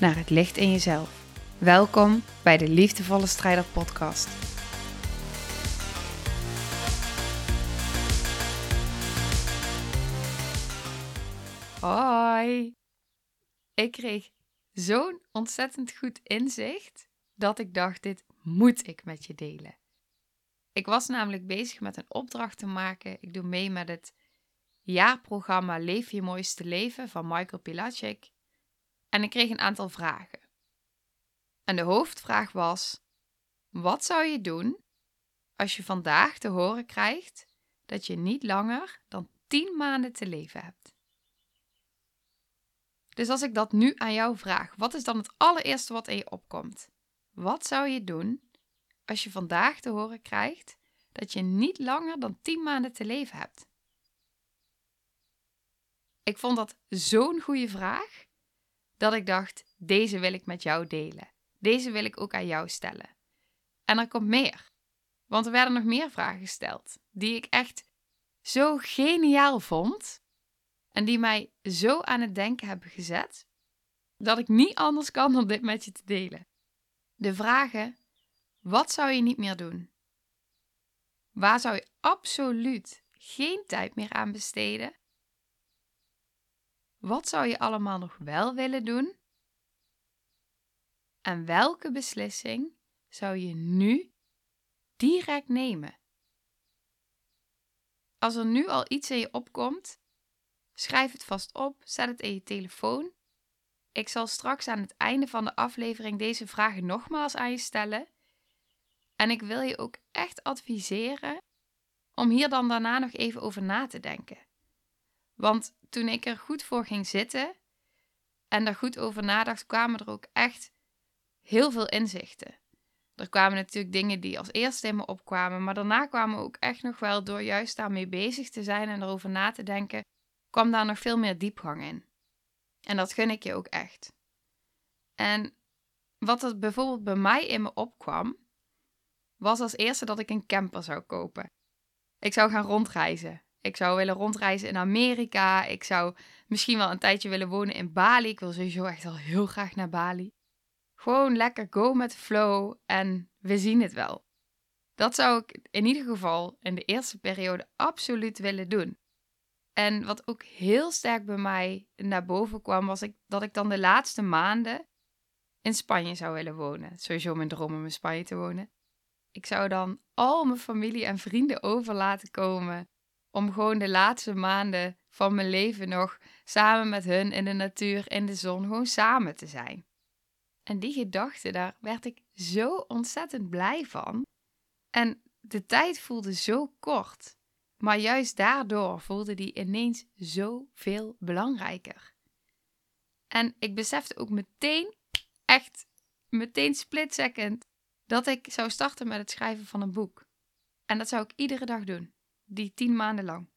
naar het licht in jezelf. Welkom bij de Liefdevolle Strijder Podcast. Hoi! Ik kreeg zo'n ontzettend goed inzicht dat ik dacht: dit moet ik met je delen. Ik was namelijk bezig met een opdracht te maken. Ik doe mee met het jaarprogramma Leef je mooiste leven van Michael Pilacic. En ik kreeg een aantal vragen. En de hoofdvraag was: wat zou je doen als je vandaag te horen krijgt dat je niet langer dan 10 maanden te leven hebt? Dus als ik dat nu aan jou vraag, wat is dan het allereerste wat in je opkomt? Wat zou je doen als je vandaag te horen krijgt dat je niet langer dan 10 maanden te leven hebt? Ik vond dat zo'n goede vraag dat ik dacht: deze wil ik met jou delen. Deze wil ik ook aan jou stellen. En er komt meer. Want er werden nog meer vragen gesteld die ik echt zo geniaal vond en die mij zo aan het denken hebben gezet dat ik niet anders kan dan dit met je te delen. De vragen: wat zou je niet meer doen? Waar zou je absoluut geen tijd meer aan besteden? Wat zou je allemaal nog wel willen doen? En welke beslissing zou je nu direct nemen? Als er nu al iets in je opkomt, schrijf het vast op, zet het in je telefoon. Ik zal straks aan het einde van de aflevering deze vragen nogmaals aan je stellen. En ik wil je ook echt adviseren om hier dan daarna nog even over na te denken. Want toen ik er goed voor ging zitten en daar goed over nadacht, kwamen er ook echt heel veel inzichten. Er kwamen natuurlijk dingen die als eerste in me opkwamen, maar daarna kwamen ook echt nog wel door juist daarmee bezig te zijn en erover na te denken, kwam daar nog veel meer diepgang in. En dat gun ik je ook echt. En wat er bijvoorbeeld bij mij in me opkwam, was als eerste dat ik een camper zou kopen. Ik zou gaan rondreizen. Ik zou willen rondreizen in Amerika. Ik zou misschien wel een tijdje willen wonen in Bali. Ik wil sowieso echt al heel graag naar Bali. Gewoon lekker go met de flow en we zien het wel. Dat zou ik in ieder geval in de eerste periode absoluut willen doen. En wat ook heel sterk bij mij naar boven kwam, was ik, dat ik dan de laatste maanden in Spanje zou willen wonen. Sowieso mijn droom om in Spanje te wonen. Ik zou dan al mijn familie en vrienden over laten komen om gewoon de laatste maanden van mijn leven nog samen met hun in de natuur, in de zon, gewoon samen te zijn. En die gedachte, daar werd ik zo ontzettend blij van. En de tijd voelde zo kort. Maar juist daardoor voelde die ineens zoveel belangrijker. En ik besefte ook meteen, echt meteen split second, dat ik zou starten met het schrijven van een boek. En dat zou ik iedere dag doen die tien maanden lang.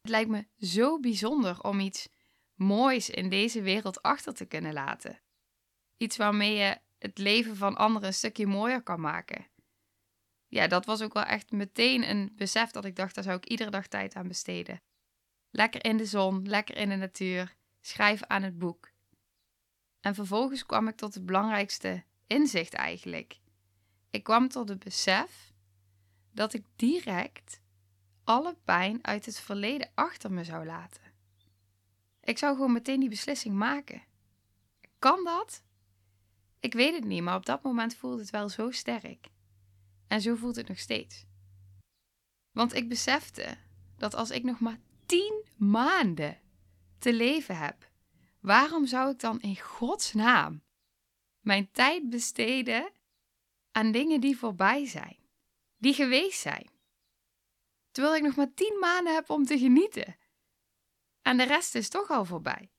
Het lijkt me zo bijzonder om iets moois in deze wereld achter te kunnen laten. Iets waarmee je het leven van anderen een stukje mooier kan maken. Ja, dat was ook wel echt meteen een besef dat ik dacht, daar zou ik iedere dag tijd aan besteden. Lekker in de zon, lekker in de natuur, schrijven aan het boek. En vervolgens kwam ik tot het belangrijkste inzicht eigenlijk. Ik kwam tot het besef dat ik direct alle pijn uit het verleden achter me zou laten. Ik zou gewoon meteen die beslissing maken. Kan dat? Ik weet het niet, maar op dat moment voelde het wel zo sterk. En zo voelt het nog steeds. Want ik besefte dat als ik nog maar tien maanden te leven heb, waarom zou ik dan in godsnaam mijn tijd besteden aan dingen die voorbij zijn, die geweest zijn? Terwijl ik nog maar tien maanden heb om te genieten. En de rest is toch al voorbij.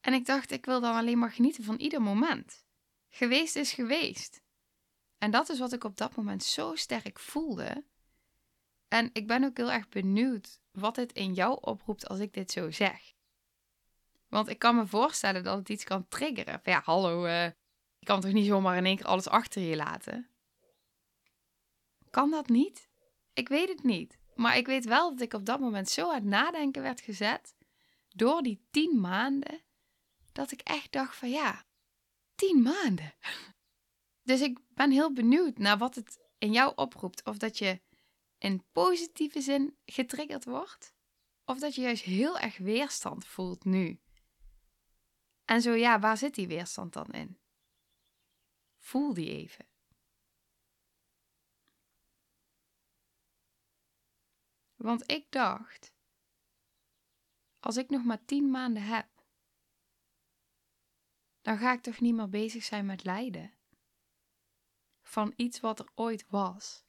En ik dacht, ik wil dan alleen maar genieten van ieder moment. Geweest is geweest. En dat is wat ik op dat moment zo sterk voelde. En ik ben ook heel erg benieuwd wat dit in jou oproept als ik dit zo zeg. Want ik kan me voorstellen dat het iets kan triggeren. ja, hallo, uh, je kan toch niet zomaar in één keer alles achter je laten? Kan dat niet? Ik weet het niet. Maar ik weet wel dat ik op dat moment zo aan het nadenken werd gezet. Door die tien maanden. Dat ik echt dacht van ja, tien maanden. Dus ik ben heel benieuwd naar wat het in jou oproept. Of dat je in positieve zin getriggerd wordt. Of dat je juist heel erg weerstand voelt nu. En zo ja, waar zit die weerstand dan in? Voel die even. Want ik dacht, als ik nog maar tien maanden heb, dan ga ik toch niet meer bezig zijn met lijden van iets wat er ooit was.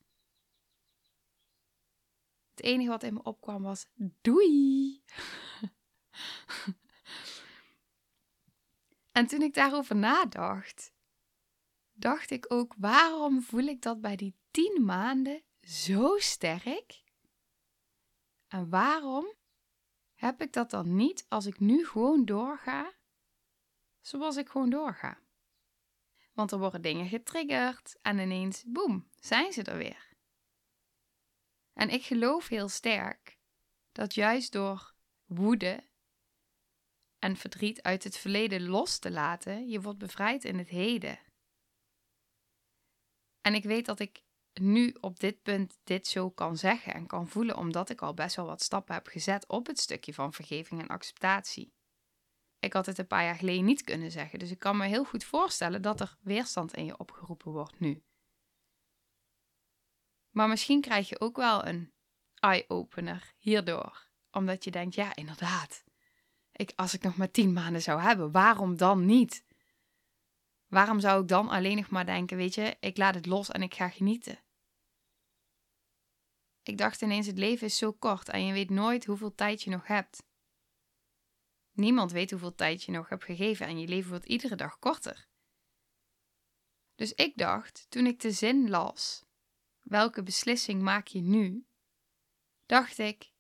Het enige wat in me opkwam was doei. en toen ik daarover nadacht, dacht ik ook, waarom voel ik dat bij die tien maanden zo sterk? En waarom heb ik dat dan niet als ik nu gewoon doorga zoals ik gewoon doorga? Want er worden dingen getriggerd en ineens, boem, zijn ze er weer. En ik geloof heel sterk dat juist door woede en verdriet uit het verleden los te laten, je wordt bevrijd in het heden. En ik weet dat ik nu op dit punt dit zo kan zeggen en kan voelen, omdat ik al best wel wat stappen heb gezet op het stukje van vergeving en acceptatie. Ik had het een paar jaar geleden niet kunnen zeggen, dus ik kan me heel goed voorstellen dat er weerstand in je opgeroepen wordt nu. Maar misschien krijg je ook wel een eye-opener hierdoor, omdat je denkt, ja, inderdaad. Ik, als ik nog maar tien maanden zou hebben, waarom dan niet? Waarom zou ik dan alleen nog maar denken, weet je, ik laat het los en ik ga genieten? Ik dacht ineens, het leven is zo kort en je weet nooit hoeveel tijd je nog hebt. Niemand weet hoeveel tijd je nog hebt gegeven en je leven wordt iedere dag korter. Dus ik dacht, toen ik de zin las, welke beslissing maak je nu? Dacht ik,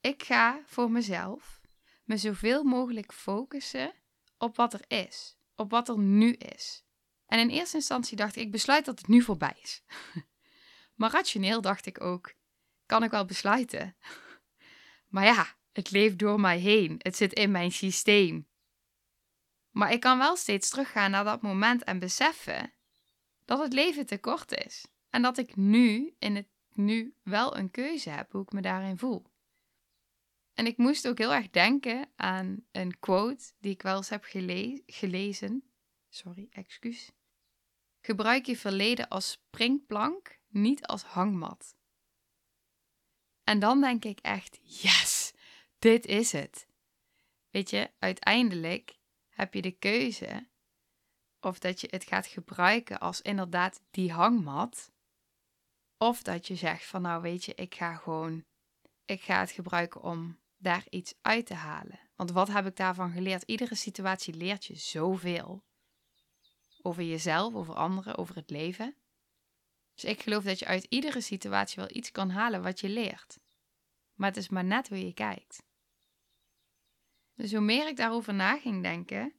ik ga voor mezelf me zoveel mogelijk focussen op wat er is, op wat er nu is. En in eerste instantie dacht ik, ik besluit dat het nu voorbij is. maar rationeel dacht ik ook, kan ik wel besluiten. maar ja, het leeft door mij heen. Het zit in mijn systeem. Maar ik kan wel steeds teruggaan naar dat moment en beseffen dat het leven te kort is. En dat ik nu, in het nu, wel een keuze heb hoe ik me daarin voel. En ik moest ook heel erg denken aan een quote die ik wel eens heb gelezen. Sorry, excuus. Gebruik je verleden als springplank, niet als hangmat. En dan denk ik echt, yes, dit is het. Weet je, uiteindelijk heb je de keuze of dat je het gaat gebruiken als inderdaad die hangmat. Of dat je zegt van nou weet je, ik ga gewoon, ik ga het gebruiken om daar iets uit te halen. Want wat heb ik daarvan geleerd? Iedere situatie leert je zoveel. Over jezelf, over anderen, over het leven. Dus ik geloof dat je uit iedere situatie wel iets kan halen wat je leert. Maar het is maar net hoe je kijkt. Dus hoe meer ik daarover na ging denken,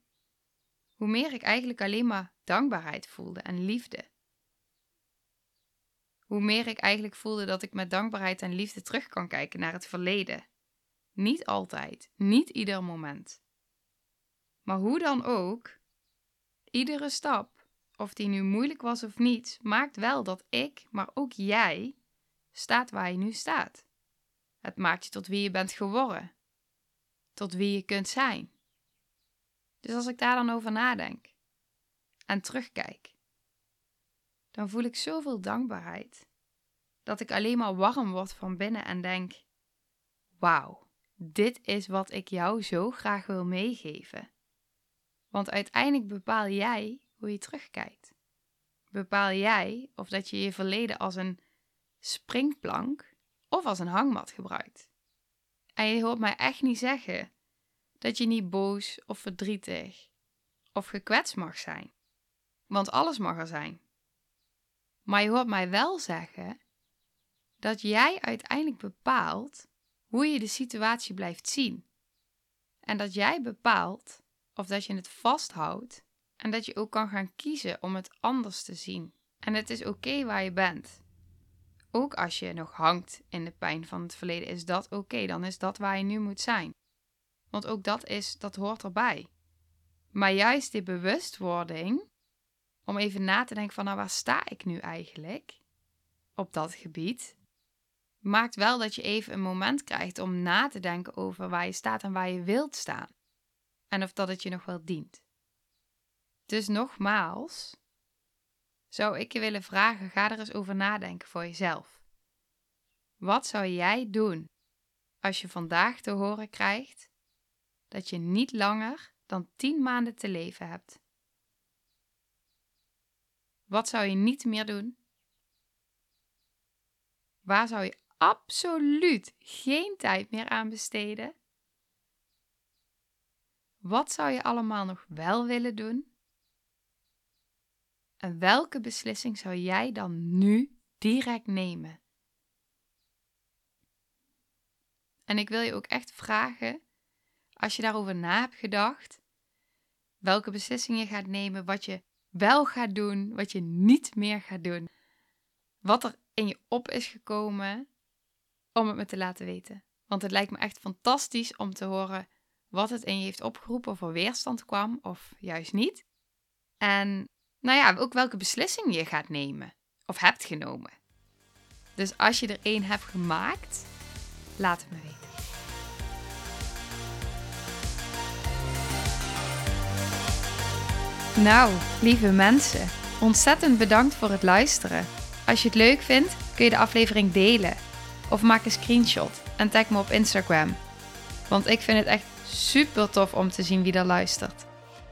hoe meer ik eigenlijk alleen maar dankbaarheid voelde en liefde. Hoe meer ik eigenlijk voelde dat ik met dankbaarheid en liefde terug kan kijken naar het verleden. Niet altijd, niet ieder moment. Maar hoe dan ook, iedere stap, of die nu moeilijk was of niet, maakt wel dat ik, maar ook jij, staat waar je nu staat. Het maakt je tot wie je bent geworden tot wie je kunt zijn. Dus als ik daar dan over nadenk en terugkijk, dan voel ik zoveel dankbaarheid dat ik alleen maar warm word van binnen en denk: Wauw, dit is wat ik jou zo graag wil meegeven. Want uiteindelijk bepaal jij hoe je terugkijkt. Bepaal jij of dat je je verleden als een springplank of als een hangmat gebruikt. En je hoort mij echt niet zeggen dat je niet boos of verdrietig of gekwetst mag zijn. Want alles mag er zijn. Maar je hoort mij wel zeggen dat jij uiteindelijk bepaalt hoe je de situatie blijft zien. En dat jij bepaalt of dat je het vasthoudt en dat je ook kan gaan kiezen om het anders te zien. En het is oké waar je bent. Ook als je nog hangt in de pijn van het verleden, is dat oké. Dan is dat waar je nu moet zijn. Want ook dat is, dat hoort erbij. Maar juist die bewustwording, om even na te denken van nou waar sta ik nu eigenlijk op dat gebied, maakt wel dat je even een moment krijgt om na te denken over waar je staat en waar je wilt staan. En of dat het je nog wel dient. Dus nogmaals, zou ik je willen vragen, ga er eens over nadenken voor jezelf. Wat zou jij doen als je vandaag te horen krijgt dat je niet langer dan 10 maanden te leven hebt? Wat zou je niet meer doen? Waar zou je absoluut geen tijd meer aan besteden? Wat zou je allemaal nog wel willen doen? En welke beslissing zou jij dan nu direct nemen? En ik wil je ook echt vragen, als je daarover na hebt gedacht, welke beslissing je gaat nemen, wat je wel gaat doen, wat je niet meer gaat doen. Wat er in je op is gekomen om het me te laten weten. Want het lijkt me echt fantastisch om te horen wat het in je heeft opgeroepen of er weerstand kwam of juist niet. En nou ja, ook welke beslissing je gaat nemen of hebt genomen. Dus als je er één hebt gemaakt, laat het me weten. Nou, lieve mensen, ontzettend bedankt voor het luisteren. Als je het leuk vindt, kun je de aflevering delen of maak een screenshot en tag me op Instagram. Want ik vind het echt super tof om te zien wie er luistert.